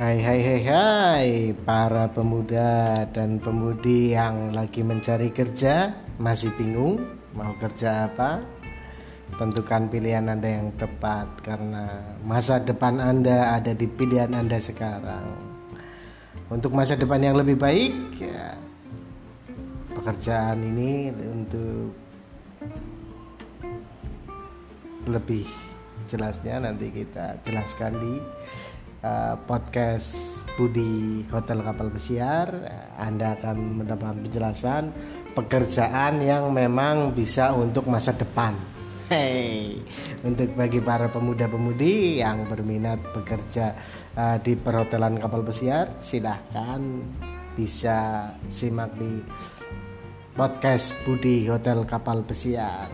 Hai hai hai hai para pemuda dan pemudi yang lagi mencari kerja Masih bingung mau kerja apa? Tentukan pilihan Anda yang tepat Karena masa depan Anda ada di pilihan Anda sekarang. Untuk masa depan yang lebih baik ya, Pekerjaan ini untuk lebih jelasnya nanti kita jelaskan di uh, podcast Budi Hotel Kapal Pesiar Anda akan mendapatkan penjelasan pekerjaan yang memang bisa untuk masa depan Hey, untuk bagi para pemuda-pemudi yang berminat bekerja uh, di perhotelan kapal pesiar, silahkan bisa simak di podcast Budi Hotel Kapal Pesiar.